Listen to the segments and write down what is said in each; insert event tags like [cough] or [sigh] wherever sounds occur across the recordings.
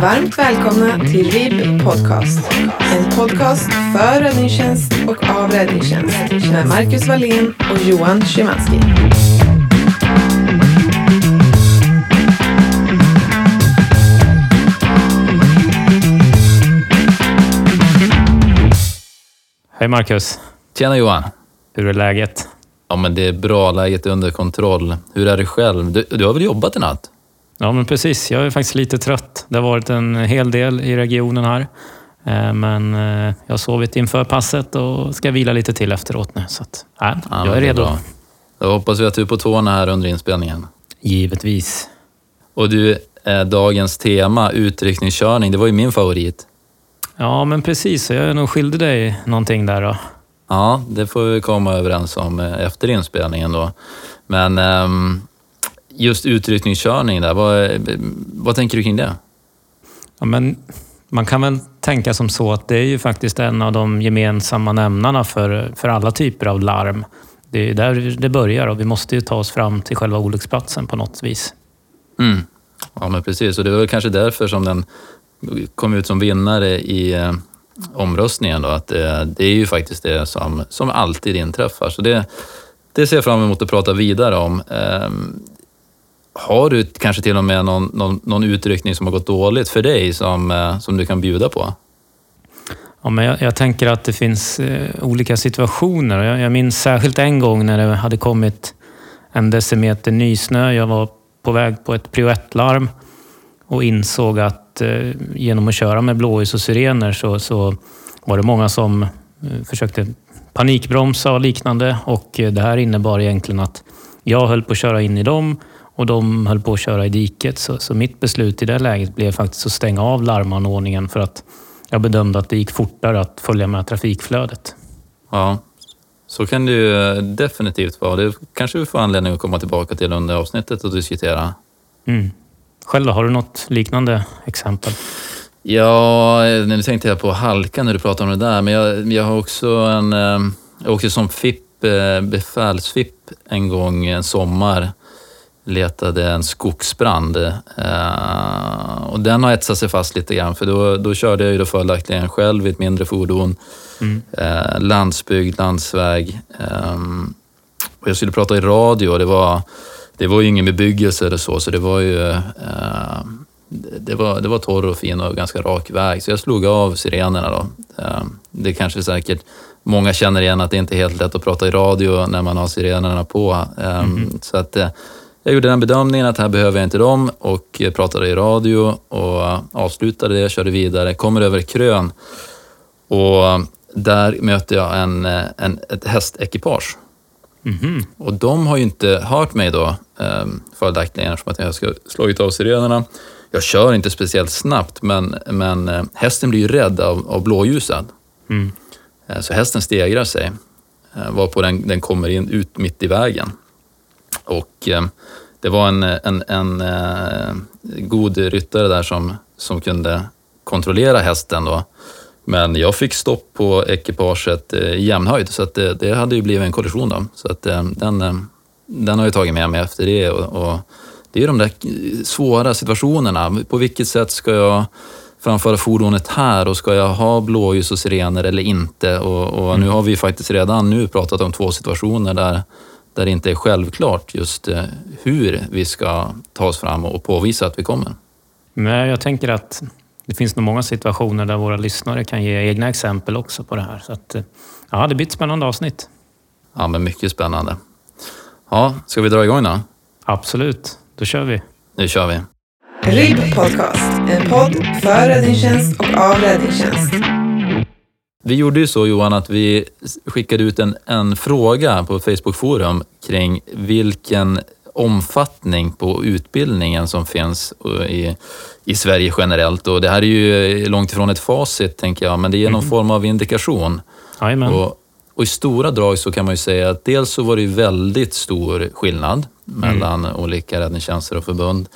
Varmt välkomna till RIB Podcast. En podcast för räddningstjänst och av räddningstjänst med Marcus Wallén och Johan Szymanski. Hej Marcus! Tjena Johan! Hur är läget? Ja men det är bra, läget är under kontroll. Hur är det själv? Du, du har väl jobbat i natt? Ja men precis, jag är faktiskt lite trött. Det har varit en hel del i regionen här. Eh, Men eh, jag har sovit inför passet och ska vila lite till efteråt nu. Så att, ja, Ja, jag är redo. bra. Då hoppas vi att du är på tårna här under inspelningen. Givetvis. Och du, dagens tema, utryckningskörning, det var ju min favorit. Ja men precis, jag är nog skyldig dig någonting där då. Ja, det får vi komma överens om eh, efter inspelningen då. Men ehm, just utryckningskörning där, vad, vad tänker du kring det? Ja, men man kan väl tänka som så att det är ju faktiskt en av de gemensamma nämnarna för, för alla typer av larm. Det är där det börjar och vi måste ju ta oss fram till själva olycksplatsen på något vis. Mm. Ja, men precis. Och det var kanske därför som den kom ut som vinnare i eh, omröstningen. Då, att eh, det är ju faktiskt det som, som alltid inträffar. Så det, det ser jag fram emot att prata vidare om. Har du kanske till och med någon, någon, någon utryckning som har gått dåligt för dig som, eh, som du kan bjuda på? Ja, men jag, jag tänker att det finns eh, olika situationer. Jag, jag minns särskilt en gång när det hade kommit en decimeter nysnö. Jag var på väg på ett prio 1-larm och insåg att eh, genom att köra med blåljus och sirener så, så var det många som eh, försökte panikbromsa och liknande. Och eh, det här innebar egentligen att jag höll på att köra in i dem och de höll på att köra i diket. Så, så mitt beslut i det läget blev faktiskt att stänga av larmanordningen för att jag bedömde att det gick fortare att följa med trafikflödet. Ja, så kan det ju eh, definitivt vara. Det kanske vi får anledning att komma tillbaka till under avsnittet och diskutera. Mm. Själv då, har du något liknande exempel? Ja, nu tänkte jag på halka när du pratade om det där, men jag, jag har också en... eh, Jag åkte som FIP, eh, befälsfipp en gång en sommar. Letade en skogsbrand. eh, Och den har etsat sig fast lite grann, för då, då körde jag ju då följaktligen själv i ett mindre fordon. Mm. Eh, landsbygd, landsväg. ehm, och jag skulle prata i radio och det var, det var ju ingen bebyggelse eller så, så det var ju... eh, det var, det var torr och fin och ganska rak väg, så jag slog av sirenerna då. Eh, Det kanske säkert många känner igen att det inte är helt lätt att prata i radio när man har sirenerna på. Eh, Så att eh, jag gjorde den bedömningen att här behöver jag inte dem och pratade i radio och avslutade det, körde vidare, kommer över krön och där möter jag en, en, ett hästekipage. Mhm. Och de har ju inte hört mig då, eh, följaktligen, eftersom att jag ska slagit av sirenerna. Jag kör inte speciellt snabbt, men, men eh, hästen blir ju rädd av, av blåljusen. Mm. Eh, så hästen stegrar sig, eh, varpå den, den kommer in ut mitt i vägen. Och eh, det var en, en, en eh, god ryttare där som, som kunde kontrollera hästen då. Men jag fick stopp på ekipaget eh, i jämnhöjd, så att det, det hade ju blivit en kollision då. Så att den, den har jag tagit med mig efter det. Och, och det är de där svåra situationerna. På vilket sätt ska jag framföra fordonet här och ska jag ha blåljus och sirener eller inte? Och, och nu har vi faktiskt redan nu pratat om två situationer där, där det inte är självklart just eh, hur vi ska ta oss fram och påvisa att vi kommer. Men jag tänker att det finns nog många situationer där våra lyssnare kan ge egna exempel också på det här. Så att, eh, ja, det blir ett spännande avsnitt. Ja, men mycket spännande. Ja, ska vi dra igång då? Absolut, då kör vi. Nu kör vi. RIB Podcast. En podd för räddningstjänst och av räddningstjänst. Vi gjorde ju så Johan att vi skickade ut en, en fråga på Facebookforum kring vilken omfattning på utbildningen som finns i, i Sverige generellt. Och det här är ju långt ifrån ett facit, tänker jag, men det är någon form av indikation. Jajamän. Och, och i stora drag så kan man ju säga att dels så var det ju väldigt stor skillnad mellan olika räddningstjänster och förbund.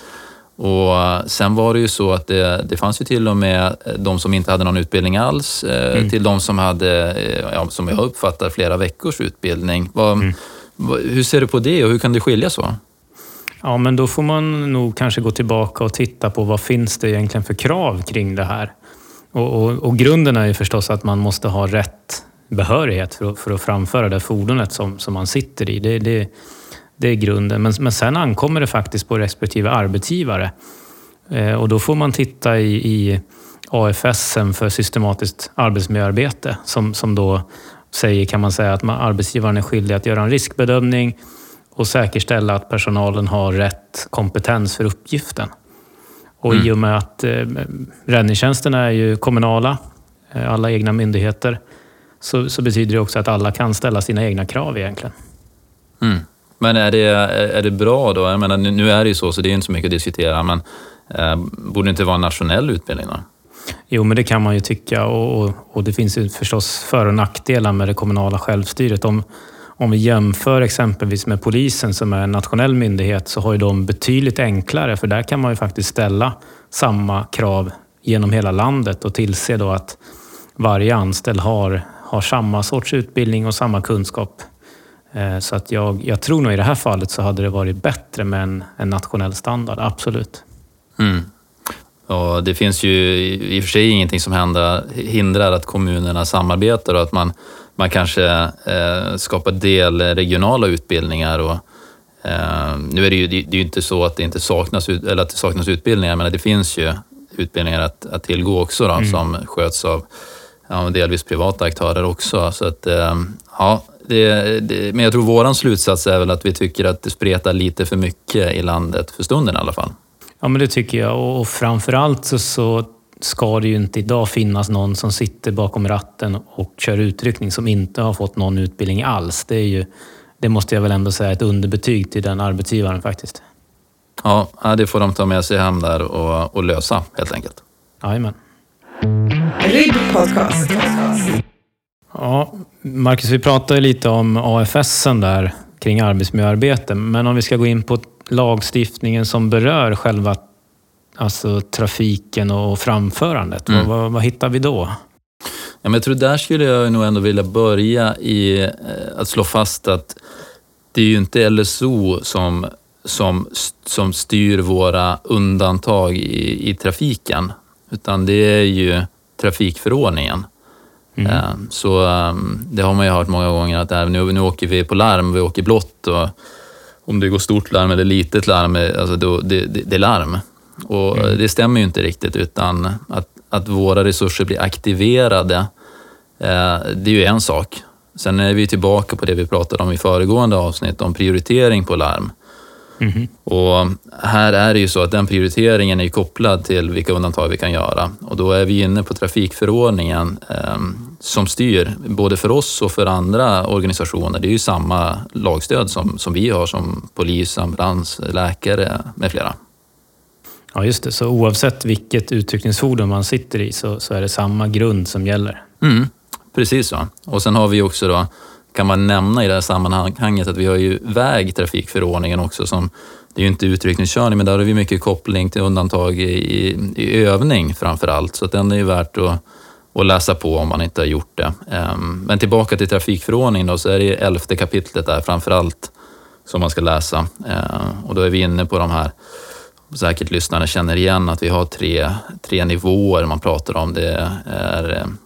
Och sen var det ju så att det, det fanns ju till och med de som inte hade någon utbildning alls, eh, till de som hade, eh, ja, som jag uppfattar, flera veckors utbildning. Vad, vad, hur ser du på det och hur kan det skilja så? Ja, men då får man nog kanske gå tillbaka och titta på vad finns det egentligen för krav kring det här. Och, och, och grunden är ju förstås att man måste ha rätt behörighet för att, för att framföra det fordonet som, som man sitter i. Det, det, det är grunden. Men, men sen ankommer det faktiskt på respektive arbetsgivare. Eh, och då får man titta i, i AFS för systematiskt arbetsmiljöarbete som, som då säger, kan man säga, att man, arbetsgivaren är skyldig att göra en riskbedömning och säkerställa att personalen har rätt kompetens för uppgiften. Och mm. i och med att eh, räddningstjänsterna är ju kommunala, eh, alla egna myndigheter, så, så, betyder det också att alla kan ställa sina egna krav egentligen. Mm. Men är det, är det bra då? Jag menar, nu är det ju så, så det är inte så mycket att diskutera, men eh, borde det inte vara en nationell utbildning då? Jo, men det kan man ju tycka och, och, och det finns ju förstås för och nackdelar med det kommunala självstyret. Om, om vi jämför exempelvis med polisen som är en nationell myndighet så har ju de betydligt enklare för där kan man ju faktiskt ställa samma krav genom hela landet och tillse då att varje anställd har, har samma sorts utbildning och samma kunskap. Eh, så att jag, jag tror nog i det här fallet så hade det varit bättre med en, en nationell standard, absolut. Mm. Och det finns ju i och för sig ingenting som händer, hindrar att kommunerna samarbetar och att man, man kanske eh, skapar delregionala utbildningar. Och, eh, nu är det ju det är ju inte så att det inte saknas, eller att det saknas utbildningar, men det finns ju utbildningar att, att tillgå också då, mm. som sköts av ja, delvis privata aktörer också. Så att, eh, ja, det, det, men jag tror våran slutsats är väl att vi tycker att det spretar lite för mycket i landet, för stunden i alla fall. Ja, men det tycker jag. Och framförallt så, så ska det ju inte idag finnas någon som sitter bakom ratten och kör utryckning som inte har fått någon utbildning alls. Det, är ju, det måste jag väl ändå säga ett underbetyg till den arbetsgivaren faktiskt. Ja, det får de ta med sig hem där och, och lösa helt enkelt. Jajamän. Podcast. Ja, Marcus, vi pratade lite om AFS där kring arbetsmiljöarbete, men om vi ska gå in på lagstiftningen som berör själva alltså, trafiken och framförandet, mm. vad, vad, vad, hittar vi då? Ja, men jag tror där skulle jag nog ändå vilja börja i eh, att slå fast att det är ju inte LSO som, som, som styr våra undantag i, i trafiken, utan det är ju trafikförordningen. Mm. Eh, så ehm, det har man ju hört många gånger att nu, nu åker vi på larm, vi åker blått och om det går stort larm eller litet larm, alltså då, det, det, det är larm. Och mm. Det stämmer ju inte riktigt, utan att, att våra resurser blir aktiverade, eh, det är ju en sak. Sen är vi tillbaka på det vi pratade om i föregående avsnitt, om prioritering på larm. Mm. Och här är det ju så att den prioriteringen är kopplad till vilka undantag vi kan göra. Och då är vi inne på trafikförordningen eh, som styr, både för oss och för andra organisationer. Det är ju samma lagstöd som, som vi har som polis, ambulans, läkare med flera. Ja, just det. Så oavsett vilket utryckningsfordon man sitter i så, så är det samma grund som gäller? Mm, precis så. Och sen har vi också då kan man nämna i det här sammanhanget att vi har ju vägtrafikförordningen också som, det är ju inte utryckningskörning, men där har vi mycket koppling till undantag i, i övning framför allt, så att den är ju värt att, att läsa på om man inte har gjort det. Ehm, men tillbaka till trafikförordningen då, så är det elfte kapitlet där framför allt som man ska läsa ehm, och då är vi inne på de här säkert lyssnarna känner igen att vi har tre, tre nivåer man pratar om. Det är ehm,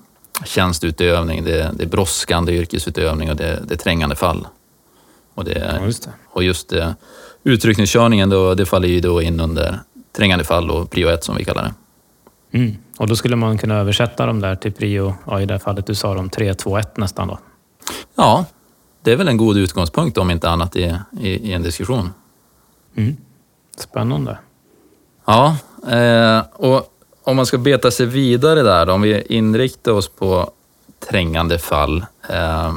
tjänstutövning, det är, det är brådskande yrkesutövning och det det är trängande fall. Och, det, ja, just det. och just det, utryckningskörningen, då, det faller ju då in under trängande fall och prio 1 som vi kallar det. Mm. Och då skulle man kunna översätta dem där till prio, ja, i det här fallet du sa de 3, 2, 1 nästan då? Ja, det är väl en god utgångspunkt om inte annat i, i, i en diskussion. Mm. Spännande. Ja, eh, och om man ska beta sig vidare där, om vi inriktar oss på trängande fall. Eh,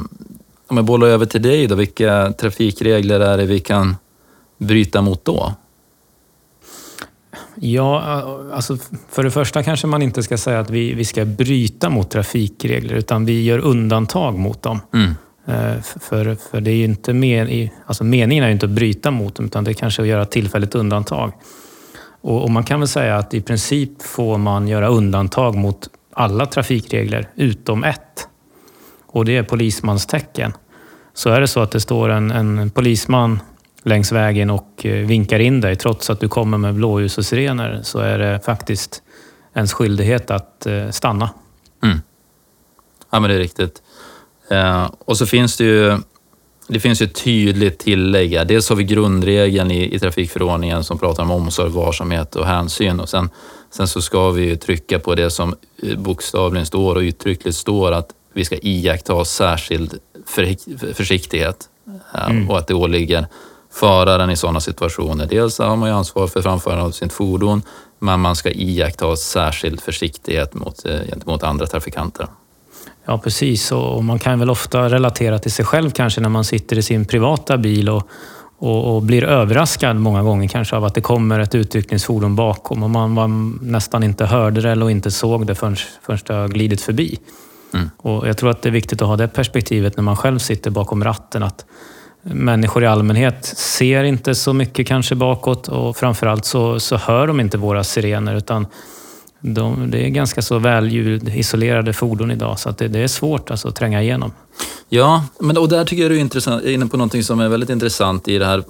om jag bollar över till dig då, vilka trafikregler är det vi kan bryta mot då? Ja, alltså för det första kanske man inte ska säga att vi, vi ska bryta mot trafikregler, utan vi gör undantag mot dem. Mm. Eh, för, för det är ju inte men, alltså meningen är ju inte att bryta mot dem, utan det är kanske att göra tillfälligt undantag. Och, och, man kan väl säga att i princip får man göra undantag mot alla trafikregler utom ett. Och det är polismanstecken. Så är det så att det står en, en polisman längs vägen och eh, vinkar in dig trots att du kommer med blåljus och sirener så är det faktiskt ens skyldighet att eh, stanna. Mm. Ja, men det är riktigt. Eh, och så finns det ju det finns ju ett tydligt tillägg. Här. Dels har vi grundregeln i, i trafikförordningen som pratar om omsorg, varsamhet och hänsyn. Och sen, sen så ska vi trycka på det som eh, bokstavligen står och uttryckligt står att vi ska iaktta särskild för, försiktighet eh, mm. och att det åligger föraren i sådana situationer. Dels har man ju ansvar för framförandet av sitt fordon, men man ska iaktta särskild försiktighet mot, eh, gentemot andra trafikanter. Ja, precis. Och man kan väl ofta relatera till sig själv kanske när man sitter i sin privata bil och, och, och blir överraskad många gånger kanske av att det kommer ett utryckningsfordon bakom och man, man nästan inte hörde det eller inte såg det förrän, förrän det har glidit förbi. Mm. Och jag tror att det är viktigt att ha det perspektivet när man själv sitter bakom ratten. Att människor i allmänhet ser inte så mycket kanske bakåt och framförallt så, så hör de inte våra sirener utan de, det är ganska så väljud-isolerade fordon idag så att det, det, är svårt alltså att tränga igenom. Ja, men, och där tycker jag du är, intressant, är inne på något som är väldigt intressant i det här.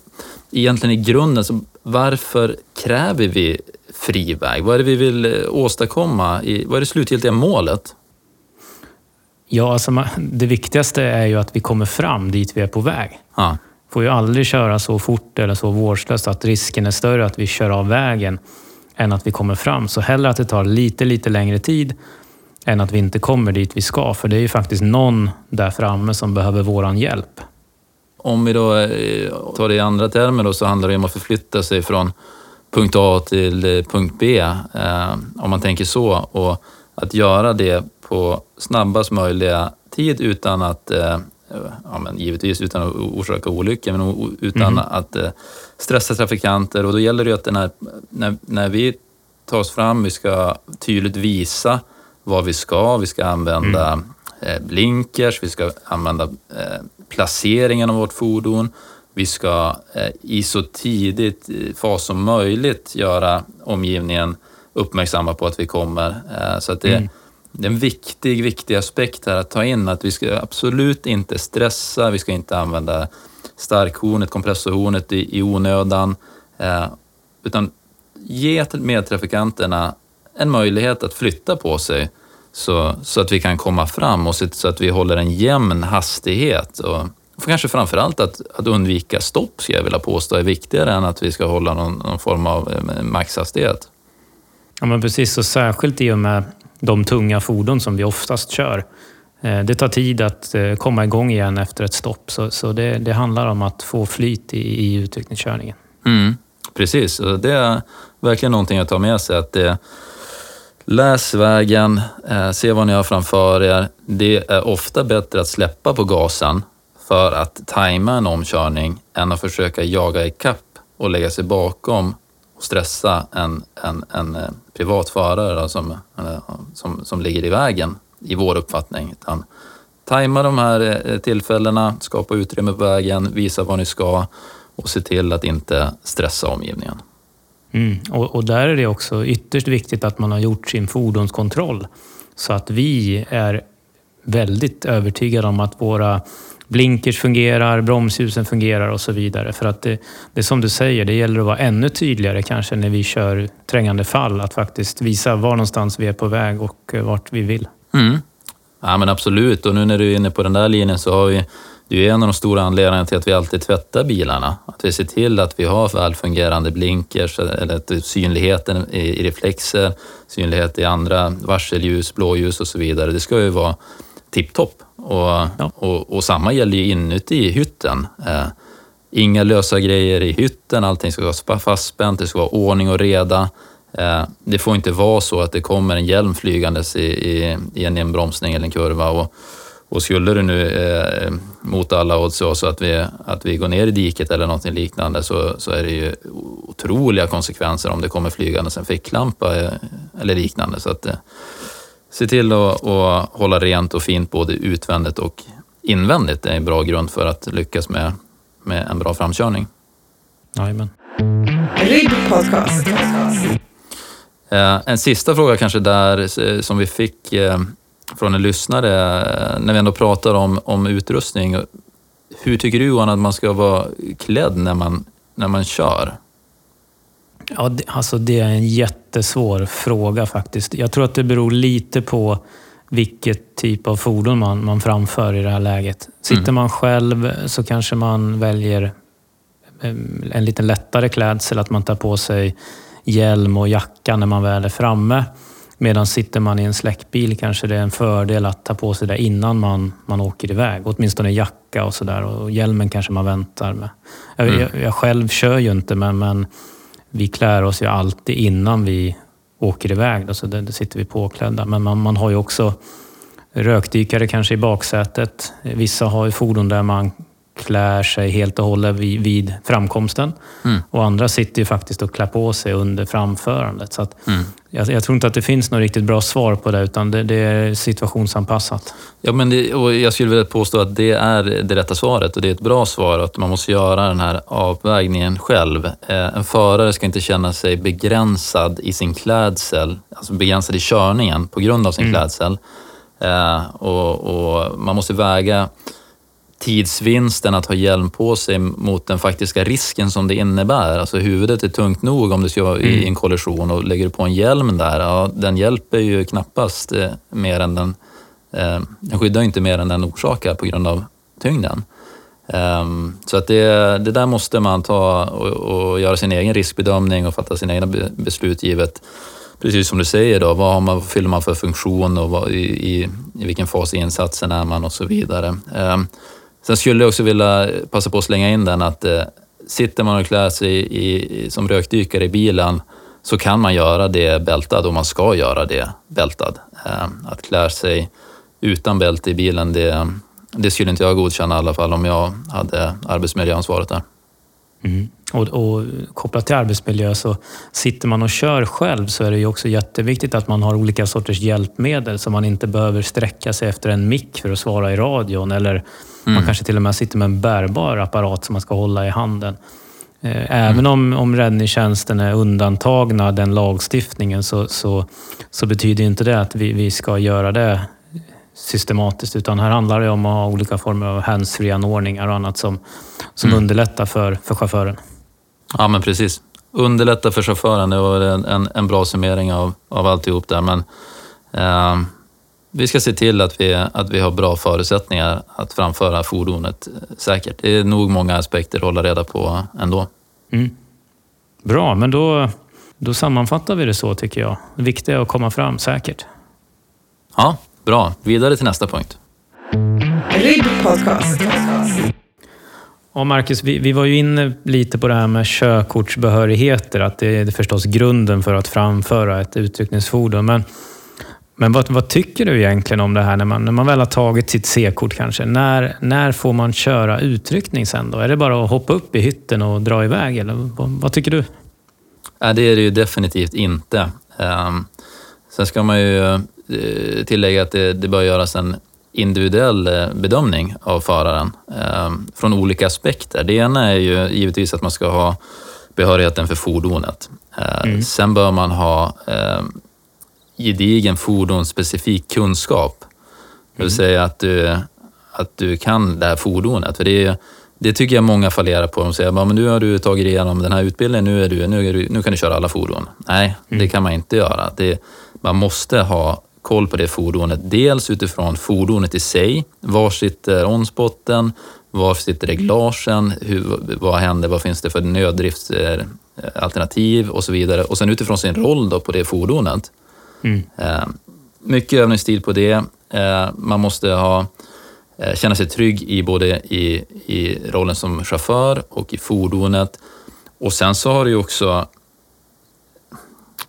Egentligen i grunden, så varför kräver vi fri väg? Vad är det vi vill eh, åstadkomma? I, vad är det slutgiltiga målet? Ja, alltså, det viktigaste är ju att vi kommer fram dit vi är på väg. Ja. får ju aldrig köra så fort eller så vårdslöst att risken är större att vi kör av vägen än att vi kommer fram. Så hellre att det tar lite, lite längre tid än att vi inte kommer dit vi ska. För det är ju faktiskt någon där framme som behöver våran hjälp. Om vi då eh, tar det i andra termer då, så handlar det om att förflytta sig från punkt A till eh, punkt B, eh, om man tänker så. Och att göra det på snabbast möjliga tid utan att eh, ja, men givetvis utan att orsaka olyckor, men utan mm. att eh, stressa trafikanter. Och då gäller det att den här, när, när vi tar oss fram, vi ska tydligt visa vad vi ska. Vi ska använda mm. eh, blinkers, vi ska använda eh, placeringen av vårt fordon. Vi ska i så tidigt fas som möjligt göra omgivningen uppmärksamma på att vi kommer. Så att det, mm det är en viktig, viktig aspekt här att ta in att vi ska absolut inte stressa, vi ska inte använda starkhornet, kompressorhornet i, i onödan, eh, utan ge medtrafikanterna en möjlighet att flytta på sig så, så att vi kan komma fram och så att vi håller en jämn hastighet. Och, och kanske framför allt att, att undvika stopp, skulle jag vilja påstå, är viktigare än att vi ska hålla någon, någon form av eh, maxhastighet. Ja, men precis. Och särskilt i och med de tunga fordon som vi oftast kör. Eh, det tar tid att eh, komma igång igen efter ett stopp, så, så det, det handlar om att få flyt i, i utryckningskörningen. Mm, precis, det är verkligen någonting att ta med sig. Att det, läs vägen, eh, se vad ni har framför er. Det är ofta bättre att släppa på gasen för att tajma en omkörning än att försöka jaga ikapp och lägga sig bakom och stressa en, en, en privat förare då, som, som, som ligger i vägen i vår uppfattning. Utan tajma de här eh, tillfällena, skapa utrymme på vägen, visa vad ni ska och se till att inte stressa omgivningen. Mm. Och, och, där är det också ytterst viktigt att man har gjort sin fordonskontroll så att vi är väldigt övertygad om att våra blinkers fungerar, bromsljusen fungerar och så vidare. För att det, det är som du säger, det gäller att vara ännu tydligare kanske när vi kör trängande fall. Att faktiskt visa var någonstans vi är på väg och eh, vart vi vill. Mm. Ja men absolut, och nu när du är inne på den där linjen så har vi det är en av de stora anledningarna till att vi alltid tvättar bilarna. Att vi ser till att vi har välfungerande blinkers, eh, eller synligheten i reflexer, synlighet i andra varselljus, blåljus och så vidare. Det ska ju vara tipptopp. Och, ja. och, och, samma gäller ju inuti hytten. Eh, inga lösa grejer i hytten, allting ska vara fastspänt, det ska vara ordning och reda. Eh, det får inte vara så att det kommer en hjälm flygandes i, i, i en inbromsning eller en kurva. Och, och skulle det nu eh, mot alla odds vara så att vi, att vi går ner i diket eller något liknande så, så är det ju otroliga konsekvenser om det kommer flygandes en ficklampa eh, eller liknande. Så att, eh, se till att, att hålla rent och fint både utvändigt och invändigt. Det är en bra grund för att lyckas med, med en bra framkörning. Jajamän. Podcast. Eh, en sista fråga kanske där eh, som vi fick eh, från en lyssnare när vi ändå pratar om, om utrustning. hur tycker du Johan att man ska vara klädd när man, när man kör? Ja, det, alltså det är en jättesvår fråga faktiskt. Jag tror att det beror lite på vilket typ av fordon man, man framför i det här läget. Sitter mm. man själv så kanske man väljer eh, en lite lättare klädsel, att man tar på sig hjälm och jacka när man väl är framme. Medan sitter man i en släckbil kanske det är en fördel att ta på sig det innan man, man åker iväg. Åtminstone jacka och sådär. Och hjälmen kanske man väntar med. Jag, mm. jag, jag, själv kör ju inte, men, men vi klär oss ju alltid innan vi åker iväg. Då, så det, det sitter vi påklädda. Men man, man har ju också rökdykare kanske i baksätet. Vissa har ju fordon där man klär sig helt och hållet vid, vid framkomsten. Mm. Och andra sitter ju faktiskt och klär på sig under framförandet. Så att mm. jag, jag, tror inte att det finns något riktigt bra svar på det, utan det, det är situationsanpassat. Ja, men det, och jag skulle vilja påstå att det är det rätta svaret och det är ett bra svar att man måste göra den här avvägningen själv. Eh, en förare ska inte känna sig begränsad i sin klädsel, alltså begränsad i körningen på grund av sin mm. klädsel. Eh, och, och man måste väga tidsvinsten att ha hjälm på sig mot den faktiska risken som det innebär. Alltså huvudet är tungt nog om du ska mm. i en kollision och lägger du på en hjälm där, ja, den hjälper ju knappast eh, mer än den, eh, den skyddar inte mer än den orsakar på grund av tyngden. Um, så att det, det där måste man ta och, och, göra sin egen riskbedömning och fatta sina egna beslut givet precis som du säger, då, vad man, fyller man för funktion och vad, i, i, i, vilken fas i insatsen är man och så vidare. Um, Sen skulle jag också vilja passa på att slänga in den att eh, sitter man och klär sig i, som rökdykare i bilen så kan man göra det bältad och man ska göra det bältad. Eh, att klä sig utan bälte i bilen, det, det skulle inte jag godkänna i alla fall om jag hade arbetsmiljöansvaret där. Mm. Och, och, kopplat till arbetsmiljö så sitter man och kör själv så är det ju också jätteviktigt att man har olika sorters hjälpmedel så man inte behöver sträcka sig efter en mick för att svara i radion eller mm. man kanske till och med sitter med en bärbar apparat som man ska hålla i handen. Eh, även mm. om, om räddningstjänsten är undantagna den lagstiftningen så, så, så betyder inte det att vi, vi ska göra det systematiskt, utan här handlar det om att ha olika former av handsfree-anordningar och annat som, som mm. underlättar för, för chauffören. Ja, men precis. Underlätta för chauffören, det var en, en, en bra summering av, av alltihop där. Men eh, vi ska se till att vi, att vi har bra förutsättningar att framföra fordonet säkert. Det är nog många aspekter att hålla reda på ändå. Mm. Bra, men då, då sammanfattar vi det så tycker jag. Det viktiga är att komma fram säkert. Ja, bra. Vidare till nästa punkt. RIB Podcast. Ja, Marcus, vi, vi var ju inne lite på det här med körkortsbehörigheter, att det är förstås grunden för att framföra ett utryckningsfordon. Men, men vad, vad tycker du egentligen om det här när man, när man väl har tagit sitt C-kort kanske? När, när får man köra utryckning sen då? Är det bara att hoppa upp i hytten och dra iväg eller vad, vad tycker du? Nej, det är det ju definitivt inte. Um, sen ska man ju uh, tillägga att det, det bör göras en individuell eh, bedömning av föraren eh, från olika aspekter. Det ena är ju givetvis att man ska ha behörigheten för fordonet. Eh, mm. Sen bör man ha gedigen fordonsspecifik kunskap. Det vill mm. säga att du, att du kan det här fordonet. För det, det tycker jag många fallerar på. De säger att nu har du tagit igenom den här utbildningen, nu, är du, nu, är du, nu kan du köra alla fordon. Nej, mm. det kan man inte göra. Det, man måste ha koll på det fordonet. Dels utifrån fordonet i sig. Var sitter onspotten? Var sitter reglagen? Hur, vad händer? Vad finns det för nöddriftsalternativ och så vidare. Och sen utifrån sin roll då på det fordonet. Mm. Eh, mycket övningstid på det. Eh, man måste ha, eh, känna sig trygg i både i, i rollen som chaufför och i fordonet. Och sen så har du ju också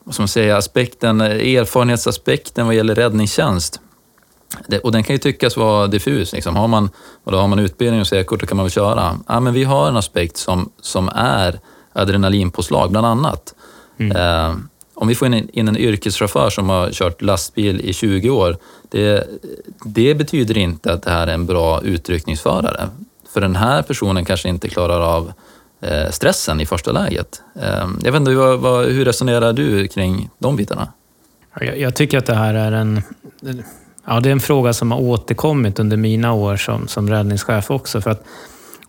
vad ska man säga, aspekten, erfarenhetsaspekten vad gäller räddningstjänst. Det, och den kan ju tyckas vara diffus. Liksom. Har, man, och då har man utbildning och C-kort, då kan man väl köra. Ja, men vi har en aspekt som, som är adrenalinpåslag, bland annat. Mm. Eh, om vi får in, in en yrkeschaufför som har kört lastbil i 20 år, det, det betyder inte att det här är en bra utryckningsförare. För den här personen kanske inte klarar av Eh, stressen i första läget. Ehm, jag vet inte, vad, vad, hur resonerar du kring de bitarna? Jag, jag, tycker att det här är en, ja, det är en fråga som har återkommit under mina år som, som räddningschef också. För att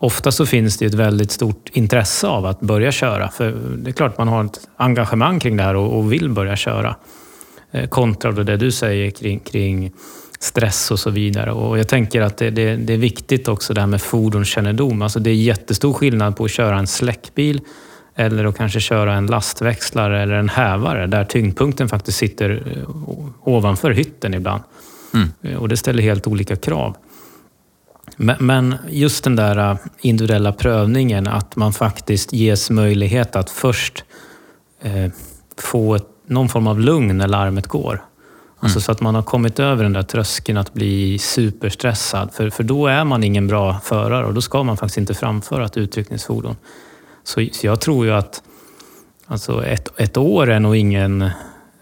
ofta så finns det ett väldigt stort intresse av att börja köra. För det är klart man har ett engagemang kring det här och, vill börja köra. Eh, kontra det du säger kring, kring stress och så vidare. Och jag tänker att det, det, det, är viktigt också det här med fordonskännedom. Alltså det är jättestor skillnad på att köra en släckbil eller att kanske köra en lastväxlare eller en hävare där tyngdpunkten faktiskt sitter eh, ovanför hytten ibland. Mm. Eh, och det ställer helt olika krav. Men just den där äh, individuella prövningen, att man faktiskt ges möjlighet att först eh, få ett, någon form av lugn när larmet går. Alltså mm. så att man har kommit över den där tröskeln att bli superstressad. För, för då är man ingen bra förare och då ska man faktiskt inte framföra ett utryckningsfordon. Så, så jag tror ju att alltså ett, ett år är nog ingen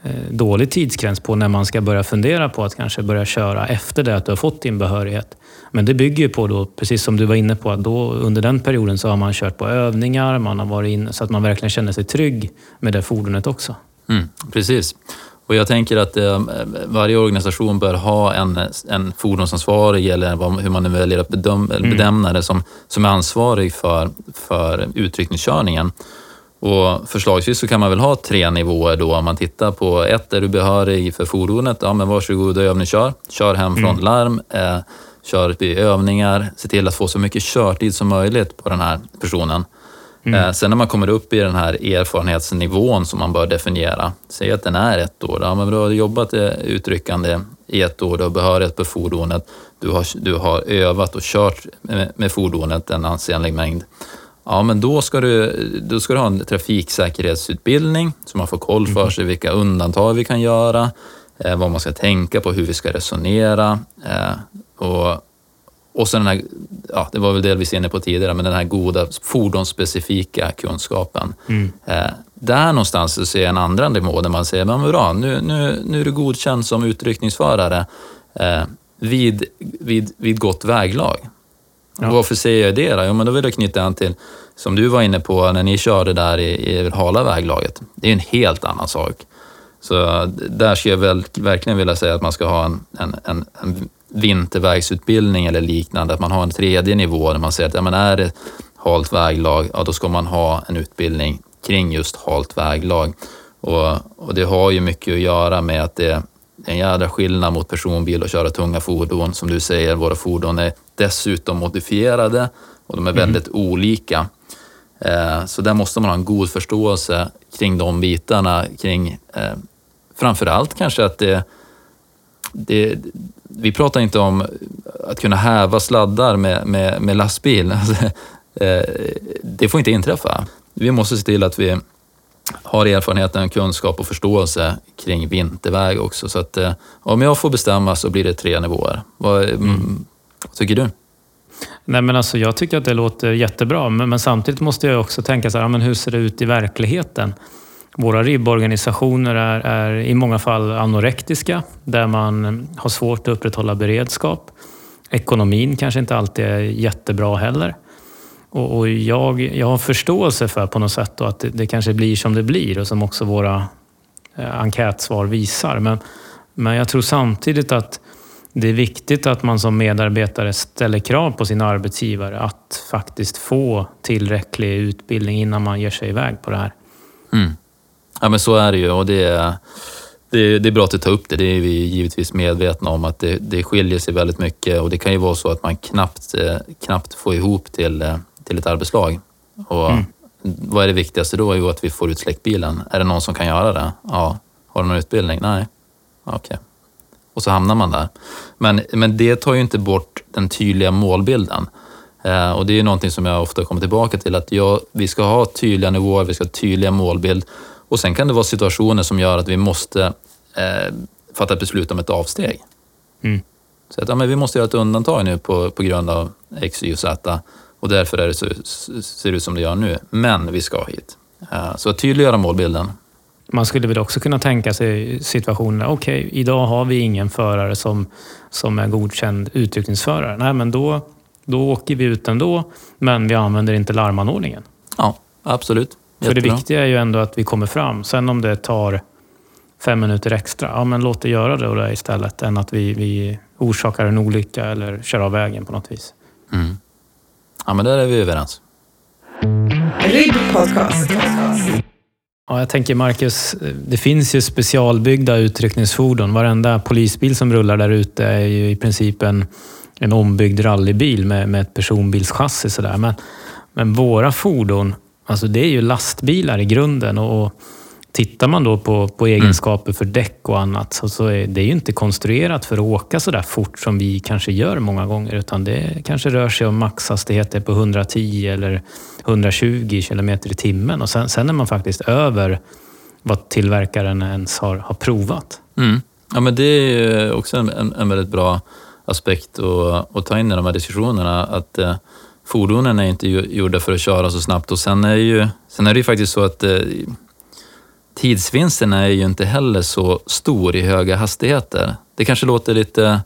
Eh, dålig tidsgräns på när man ska börja fundera på att kanske börja köra efter det att du har fått din behörighet. Men det bygger ju på då, precis som du var inne på, att då under den perioden så har man kört på övningar, man har varit in så att man verkligen känner sig trygg med det fordonet också. Mm, precis. Och jag tänker att eh, varje organisation bör ha en, en fordonsansvarig eller vad, hur man nu väljer att bedöm, mm. bedöma det som, som är ansvarig för, för utryckningskörningen. Och förslagsvis så kan man väl ha tre nivåer då. Om man tittar på ett, är du behörig för fordonet? Ja, men varsågod och övningskör. Kör hem från mm. larm. Eh, kör i övningar. Se till att få så mycket körtid som möjligt på den här personen. Mm. Eh, sen när man kommer upp i den här erfarenhetsnivån som man bör definiera. Säg att den är ett år. Ja, men du har jobbat eh, utryckande i ett år, du har behörighet på fordonet. Du har, du har övat och kört med, med fordonet en ansenlig mängd. Ja, men då ska, du, då ska du ha en trafiksäkerhetsutbildning så man får koll för sig vilka undantag vi kan göra, eh, vad man ska tänka på, hur vi ska resonera. Och, och sen den här, ja, det var väl delvis inne på tidigare, men den här goda fordonsspecifika kunskapen. Mm. Eh, där någonstans så ser jag en andra nivå där man säger, men bra, nu, nu, nu är du godkänd som utryckningsförare eh, vid, vid, vid gott väglag. Ja. Och varför säger jag det då? Jo, men då vill jag knyta an till, som du var inne på när ni körde där i, i hala väglaget. Det är en helt annan sak. Så där skulle jag väl, verkligen vilja säga att man ska ha en, en, en vintervägsutbildning eller liknande, att man har en tredje nivå där man säger att ja, men är det halt väglag, ja, då ska man ha en utbildning kring just halt väglag. Och, och det har ju mycket att göra med att det är en jädra skillnad mot personbil och köra tunga fordon. Som du säger, våra fordon är dessutom modifierade och de är mm. väldigt olika. Eh, så där måste man ha en god förståelse kring de bitarna. Kring, eh, framför allt kanske att det, det, vi pratar inte om att kunna häva sladdar med, med, med lastbil. [laughs] Eh, det får inte inträffa. Vi måste se till att vi har erfarenheten, kunskap och förståelse kring vinterväg också. Så att om jag får bestämma så blir det tre nivåer. Vad, mm. Vad tycker du? Nej, men alltså, jag tycker att det låter jättebra, men, men samtidigt måste jag också tänka så här, men hur ser det ut i verkligheten? Våra ribborganisationer är, är, i många fall anorektiska, där man har svårt att upprätthålla beredskap. Ekonomin kanske inte alltid är jättebra heller. Och, och jag, jag har förståelse för på något sätt att det, det, kanske blir som det blir och som också våra eh, enkätsvar visar. Men, men jag tror samtidigt att det är viktigt att man som medarbetare ställer krav på sin arbetsgivare att faktiskt få tillräcklig utbildning innan man ger sig iväg på det här. Mm. Ja, men så är det ju och det är, det, är, det är bra att du tar upp det. Det är vi givetvis medvetna om att det, det skiljer sig väldigt mycket och det kan ju vara så att man knappt, eh, knappt får ihop till, eh, till ett arbetslag. Och mm. Vad är det viktigaste då? Jo, att vi får ut släckbilen. Är det någon som kan göra det? Ja. Har du någon utbildning? Nej. Okej. Okay och så hamnar man där. Men, men det tar ju inte bort den tydliga målbilden. Eh, och det är ju någonting som jag ofta kommer tillbaka till, att jag, vi ska ha tydliga nivåer, vi ska ha tydliga målbild. Och sen kan det vara situationer som gör att vi måste eh, fatta ett beslut om ett avsteg. Mm. Så att, ja, men vi måste göra ett undantag nu på, på grund av X, Y och Z och därför är det så, ser det ut som det gör nu. Men vi ska hit. Eh, så att tydliggöra målbilden man skulle väl också kunna tänka sig situationer, okej, okay, idag har vi ingen förare som, som är godkänd utryckningsförare. Nej, men då, då åker vi ut ändå, men vi använder inte larmanordningen. Ja, absolut. För det viktiga är ju ändå att vi kommer fram. Sen om det tar fem minuter extra, ja men låt det göra det, och det istället, än att vi, vi orsakar en olycka eller kör av vägen på något vis. Mm. Ja, men där är vi överens. Podcast. Ja, jag tänker Marcus, det finns ju specialbyggda utryckningsfordon. Varenda polisbil som rullar där ute är ju i princip en, en ombyggd rallybil med, med ett personbilschassi. Sådär. Men, men våra fordon, alltså det är ju lastbilar i grunden. Och, Tittar man då på, på egenskaper för däck och annat så, så är det ju inte konstruerat för att åka så där fort som vi kanske gör många gånger. Utan det kanske rör sig om maxhastigheter på 110 eller 120 kilometer i timmen. Och sen, sen är man faktiskt över vad tillverkaren ens har, har provat. Mm. Ja, men det är också en, en, en väldigt bra aspekt att, att ta in i de här diskussionerna. Att eh, fordonen är inte gjorda för att köra så snabbt och sen är, ju, sen är det ju faktiskt så att eh, tidsvinsten är ju inte heller så stor i höga hastigheter. Det kanske låter lite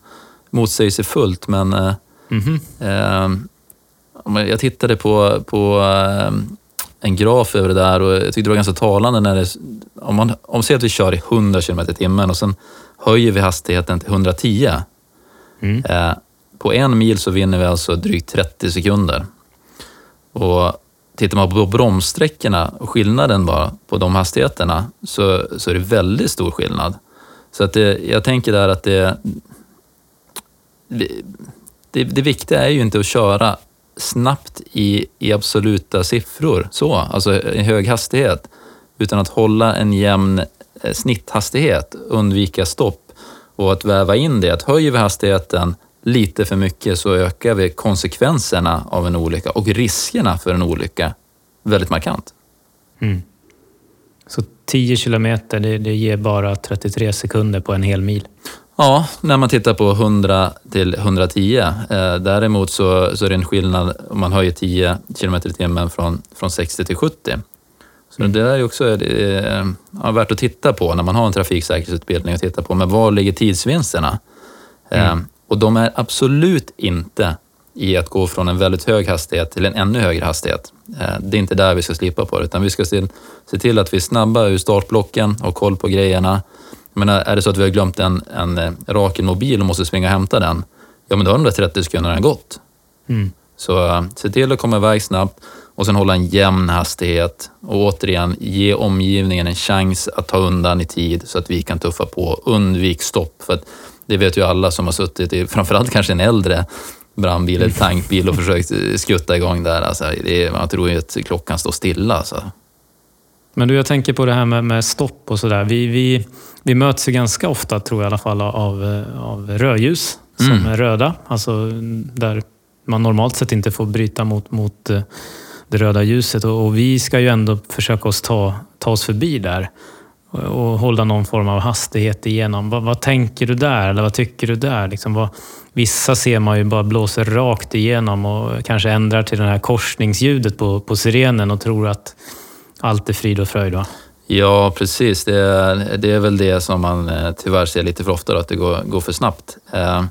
motsägelsefullt, men mm -hmm. eh, jag tittade på, på eh, en graf över det där och jag tyckte det var ganska talande när det, om man om säger att vi kör i 100 km i timmen och sen höjer vi hastigheten till 110. Mm. På en mil så vinner vi alltså drygt 30 sekunder. Och tittar man på bromssträckorna och skillnaden bara på de hastigheterna så, så är det väldigt stor skillnad. Så att det, jag tänker där att det, det, det viktiga är ju inte att köra snabbt i, i absoluta siffror, så, alltså i hög hastighet, utan att hålla en jämn eh, snitthastighet, undvika stopp och att väva in det. Att höjer vi hastigheten lite för mycket så ökar vi konsekvenserna av en olycka och riskerna för en olycka väldigt markant. Mm. Så 10 kilometer, det, det, ger bara 33 sekunder på en hel mil? Ja, när man tittar på 100 till 110. Eh, däremot så, så är det en skillnad om man höjer 10 kilometer i timmen från, från 60 till 70. Så mm. det där är också eh, ja, värt att titta på när man har en trafiksäkerhetsutbildning och titta på, men var ligger tidsvinsterna? Mm. Och de är absolut inte i att gå från en väldigt hög hastighet till en ännu högre hastighet. Eh, det är inte där vi ska slipa på det, utan vi ska se, till att vi är snabba ur startblocken och koll på grejerna. Men är det så att vi har glömt en, en eh, Rakel mobil och måste springa och hämta den, ja men då har de där 30 sekunderna gått. Mm. Så eh, se till att komma iväg snabbt och sen hålla en jämn hastighet och återigen ge omgivningen en chans att ta undan i tid så att vi kan tuffa på. Undvik stopp. För att det vet ju alla som har suttit i, framförallt kanske en äldre brandbil eller tankbil och försökt skutta igång där. Alltså, det, man tror ju att klockan står stilla. Alltså. Men du, jag tänker på det här med, med stopp och sådär. Vi, vi, vi möts ju ganska ofta, tror jag i alla fall, av, av rödljus som mm. är röda. Alltså där man normalt sett inte får bryta mot, mot eh, det röda ljuset. Och, och vi ska ju ändå försöka oss ta, ta oss förbi där och hålla någon form av hastighet igenom. Vad, vad tänker du där? Eller vad tycker du där? Liksom vad, vissa ser man ju bara blåser rakt igenom och kanske ändrar till det här korsningsljudet på, på sirenen och tror att allt är frid och fröjd. Va? Ja, precis. Det är, det är väl det som man eh, tyvärr ser lite för ofta, att det går, går för snabbt. Eh,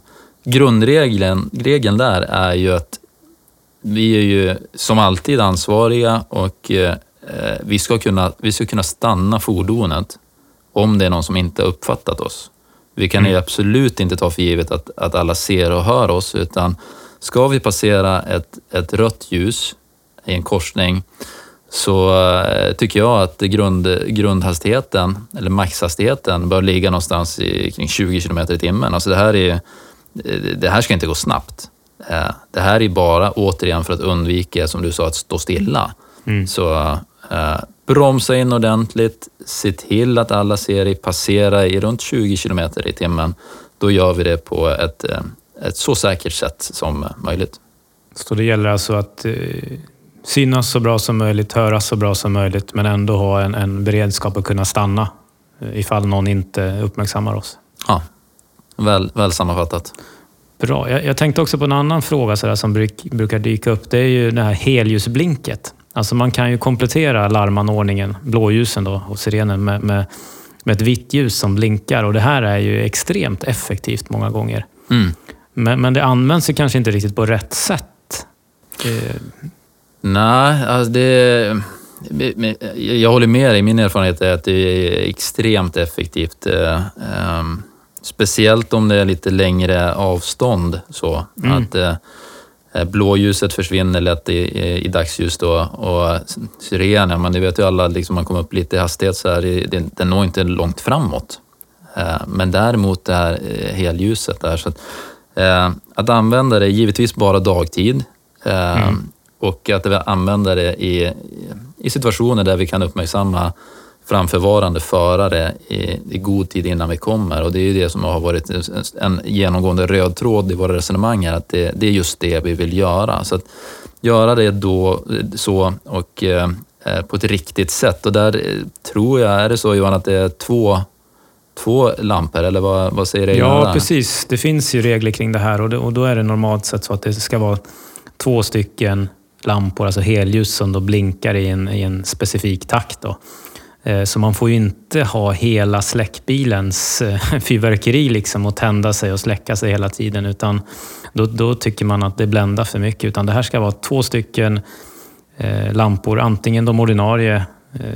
grundregeln regeln där är ju att vi är ju som alltid ansvariga och Eh, vi, ska kunna, vi ska kunna stanna fordonet om det är någon som inte har uppfattat oss. Vi kan mm. ju absolut inte ta för givet att, att alla ser och hör oss, utan ska vi passera ett, ett rött ljus i en korsning så eh, tycker jag att grund, grundhastigheten, eller maxhastigheten, bör ligga någonstans i, kring 20 km i timmen. Alltså det, här är, det här ska inte gå snabbt. Eh, det här är bara återigen för att undvika, som du sa, att stå stilla. Mm. Så Eh, bromsa in ordentligt, se till att alla ser dig passera i runt 20 kilometer i timmen. Då gör vi det på ett, eh, ett så säkert sätt som möjligt. Så det gäller alltså att eh, synas så bra som möjligt, höras så bra som möjligt, men ändå ha en, en beredskap att kunna stanna eh, ifall någon inte uppmärksammar oss? Ja, väl, väl sammanfattat. Bra. Jag, jag tänkte också på en annan fråga så som bruk, brukar dyka upp. Det är ju det här helljusblinket. Alltså man kan ju komplettera larmanordningen, blåljusen då, och sirenen med, med, med ett vitt ljus som blinkar. Och det här är ju extremt effektivt många gånger. Mm. Men, men det används ju kanske inte riktigt på rätt sätt. Eh. Nej, alltså det... Jag håller med dig. Min erfarenhet är att det är extremt effektivt. Eh, speciellt om det är lite längre avstånd. Så. Mm. Att, Eh, blåljuset försvinner lätt i, i, i dagsljus då och syrenen, men det vet ju alla, liksom man kommer upp lite i hastighet så här, det, den når inte långt framåt. Eh, men däremot det här eh, helljuset där, så att, att använda det givetvis bara dagtid mm. och att använda det i, i situationer där vi kan uppmärksamma framförvarande förare i, i, god tid innan vi kommer. Och det är ju det som har varit en genomgående röd tråd i våra resonemang här, att det, det är just det vi vill göra. Så att göra det då så och eh, på ett riktigt sätt. Och där eh, tror jag, är det så Johan, att det är två två lampor, eller vad, vad säger du? Ja, precis. Det finns ju regler kring det här och, det, och då är det normalt sett så att det ska vara två stycken lampor, alltså helljus som då blinkar i en, i en specifik takt. Då. Eh, så man får ju inte ha hela släckbilens eh, [laughs] fyrverkeri liksom och tända sig och släcka sig hela tiden. Utan då, då tycker man att det bländar för mycket. Utan det här ska vara två stycken eh, lampor, antingen de ordinarie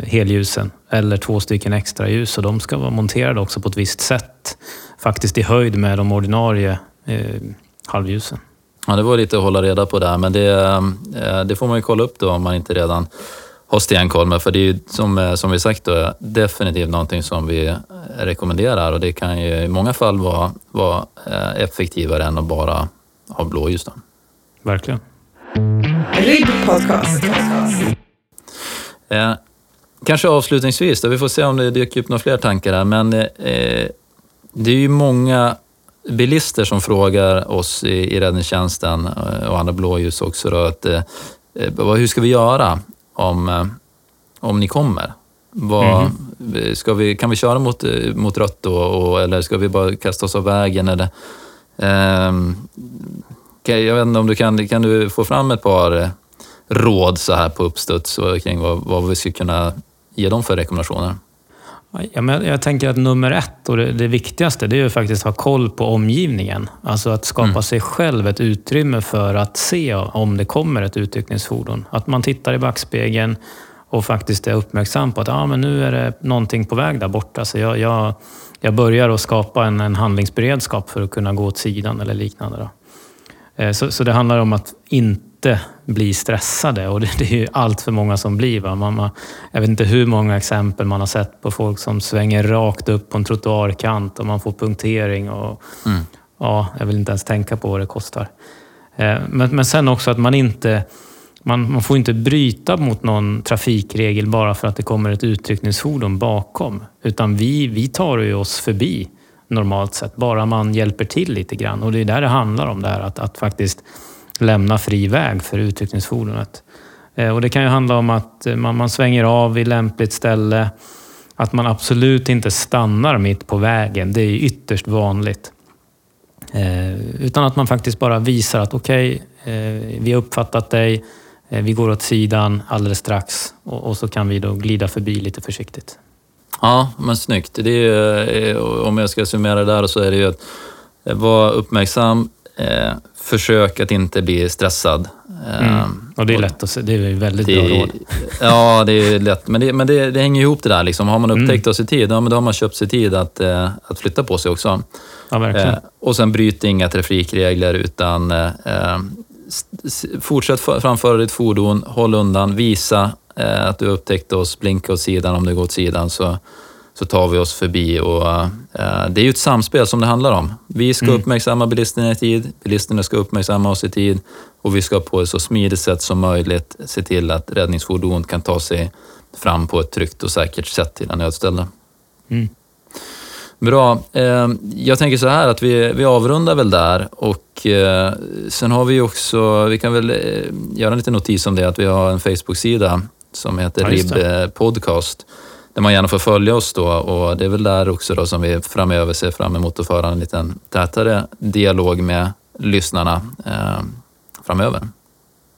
helljusen eller två stycken extra ljus. Och de ska vara monterade också på ett visst sätt. Faktiskt i höjd med de ordinarie eh, halvljusen. Ja, det var lite att hålla reda på där, men det, det får man ju kolla upp då om man inte redan ha stenkoll med. För det är ju som, eh, som vi sagt då, definitivt någonting som vi rekommenderar och det kan ju i många fall vara, vara eh, effektivare än att bara ha blåljus. Då. Verkligen. Eh, kanske avslutningsvis, då, vi får se om det dyker upp några fler tankar här, men eh, det är ju många bilister som frågar oss i, i räddningstjänsten eh, och andra blåljus också då, att eh, hur ska vi göra? Om, eh, om ni kommer. Vad, mm. ska vi, kan vi köra mot, eh, mot rött då, och, eller ska vi bara kasta oss av vägen? Eller, eh, jag vet inte om du kan, kan du få fram ett par eh, råd så här på uppstuds kring vad, vad vi skulle kunna ge dem för rekommendationer? Ja, men jag tänker att nummer ett och det, det viktigaste det är ju faktiskt att ha koll på omgivningen. Alltså att skapa mm. sig själv ett utrymme för att se om det kommer ett utryckningsfordon. Att man tittar i backspegeln och faktiskt är uppmärksam på att ah, men nu är det någonting på väg där borta. Så jag, jag, jag börjar att skapa en, en handlingsberedskap för att kunna gå åt sidan eller liknande. Då. Eh, så, så det handlar om att inte inte bli stressade och det, det är ju allt för många som blir. Va? Man, jag vet inte hur många exempel man har sett på folk som svänger rakt upp på en trottoarkant och man får punktering. Och, mm. ja, jag vill inte ens tänka på vad det kostar. Eh, men, men sen också att man inte man, man, får inte bryta mot någon trafikregel bara för att det kommer ett utryckningsfordon bakom. Utan vi, vi tar ju oss förbi normalt sett, bara man hjälper till lite grann. Och det är där det handlar om, det här, att, att faktiskt lämna fri väg för utryckningsfordonet. Eh, och det kan ju handla om att eh, man, man svänger av vid lämpligt ställe, att man absolut inte stannar mitt på vägen. Det är ytterst vanligt. Eh, utan att man faktiskt bara visar att okej, okay, eh, vi har uppfattat dig, eh, vi går åt sidan alldeles strax och, och, så kan vi då glida förbi lite försiktigt. Ja, men snyggt. Det är, eh, om jag ska summera där så är det ju att vara uppmärksam, eh, försök att inte bli stressad. Mm. Ehm, och det är lätt att se. Det är väldigt det, bra råd. [laughs] Ja, det är lätt. Men det, men det, det hänger ihop det där. Liksom. Har man upptäckt mm. oss i tid, ja, men då har man köpt sig tid att, eh, att flytta på sig också. Ja, verkligen. Eh, och sen bryt inga trafikregler utan eh, fortsätt framföra ditt fordon, håll undan, visa eh, att du upptäckt oss, blinka åt sidan om du går åt sidan. Så, så tar vi oss förbi. Och, uh, det är ju ett samspel som det handlar om. Vi ska mm. uppmärksamma bilisterna i tid, bilisterna ska uppmärksamma oss i tid och vi ska på ett så smidigt sätt som möjligt se till att räddningsfordon kan ta sig fram på ett tryggt och säkert sätt till den nödställda. Mm. Bra. Eh, jag tänker så här att vi, vi avrundar väl där och eh, sen har vi också, vi kan väl göra en liten notis om det, att vi har en Facebook-sida som heter ja, RIB Podcast där man gärna får följa oss då och det är väl där också då som vi framöver ser fram emot att föra en liten tätare dialog med lyssnarna eh, framöver.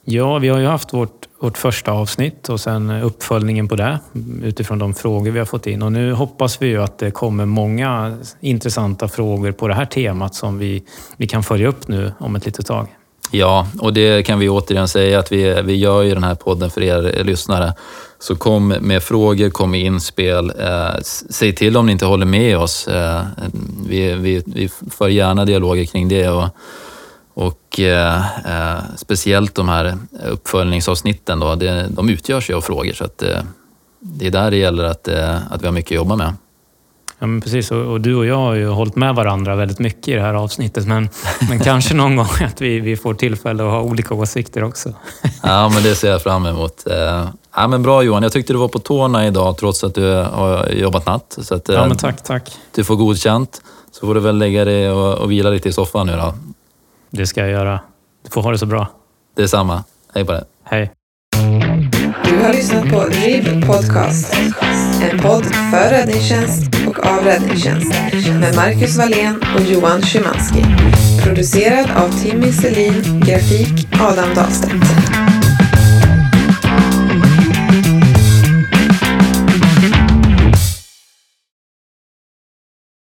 Ja, vi har ju haft vårt, vårt första avsnitt och sen uppföljningen på det utifrån de frågor vi har fått in. Och nu hoppas vi ju att det kommer många intressanta frågor på det här temat som vi, vi kan följa upp nu om ett litet tag. Ja, och det kan vi återigen säga att vi, vi gör ju den här podden för er lyssnare. Så kom med frågor, kom med inspel. Eh, säg till om ni inte håller med oss. Eh, vi, vi, vi för gärna dialoger kring det. Och, Och eh, eh, speciellt de här uppföljningsavsnitten då, det, de utgörs ju av frågor så att eh, det är där det gäller att, eh, att vi har mycket att jobba med. Ja, men precis. Och, och, du och jag har ju hållit med varandra väldigt mycket i det här avsnittet. Men, [laughs] men kanske någon gång att vi, vi får tillfälle att ha olika åsikter också. [laughs] ja, men det ser jag fram emot. Eh, ja, men bra Johan, jag tyckte du var på tårna idag trots att du har jobbat natt. Så att, ja, men tack, tack. Du får godkänt. Så får du väl lägga dig och, och vila lite i soffan nu då. Det ska jag göra. Du får ha det så bra. Detsamma. Hej på dig. Hej. Du har lyssnat på RIB Podcast. En podd för räddningstjänst och av räddningstjänst. Med Marcus Wallén och Johan Szymanski. Producerad av Timmy Selin, grafik Adam Dahlstedt.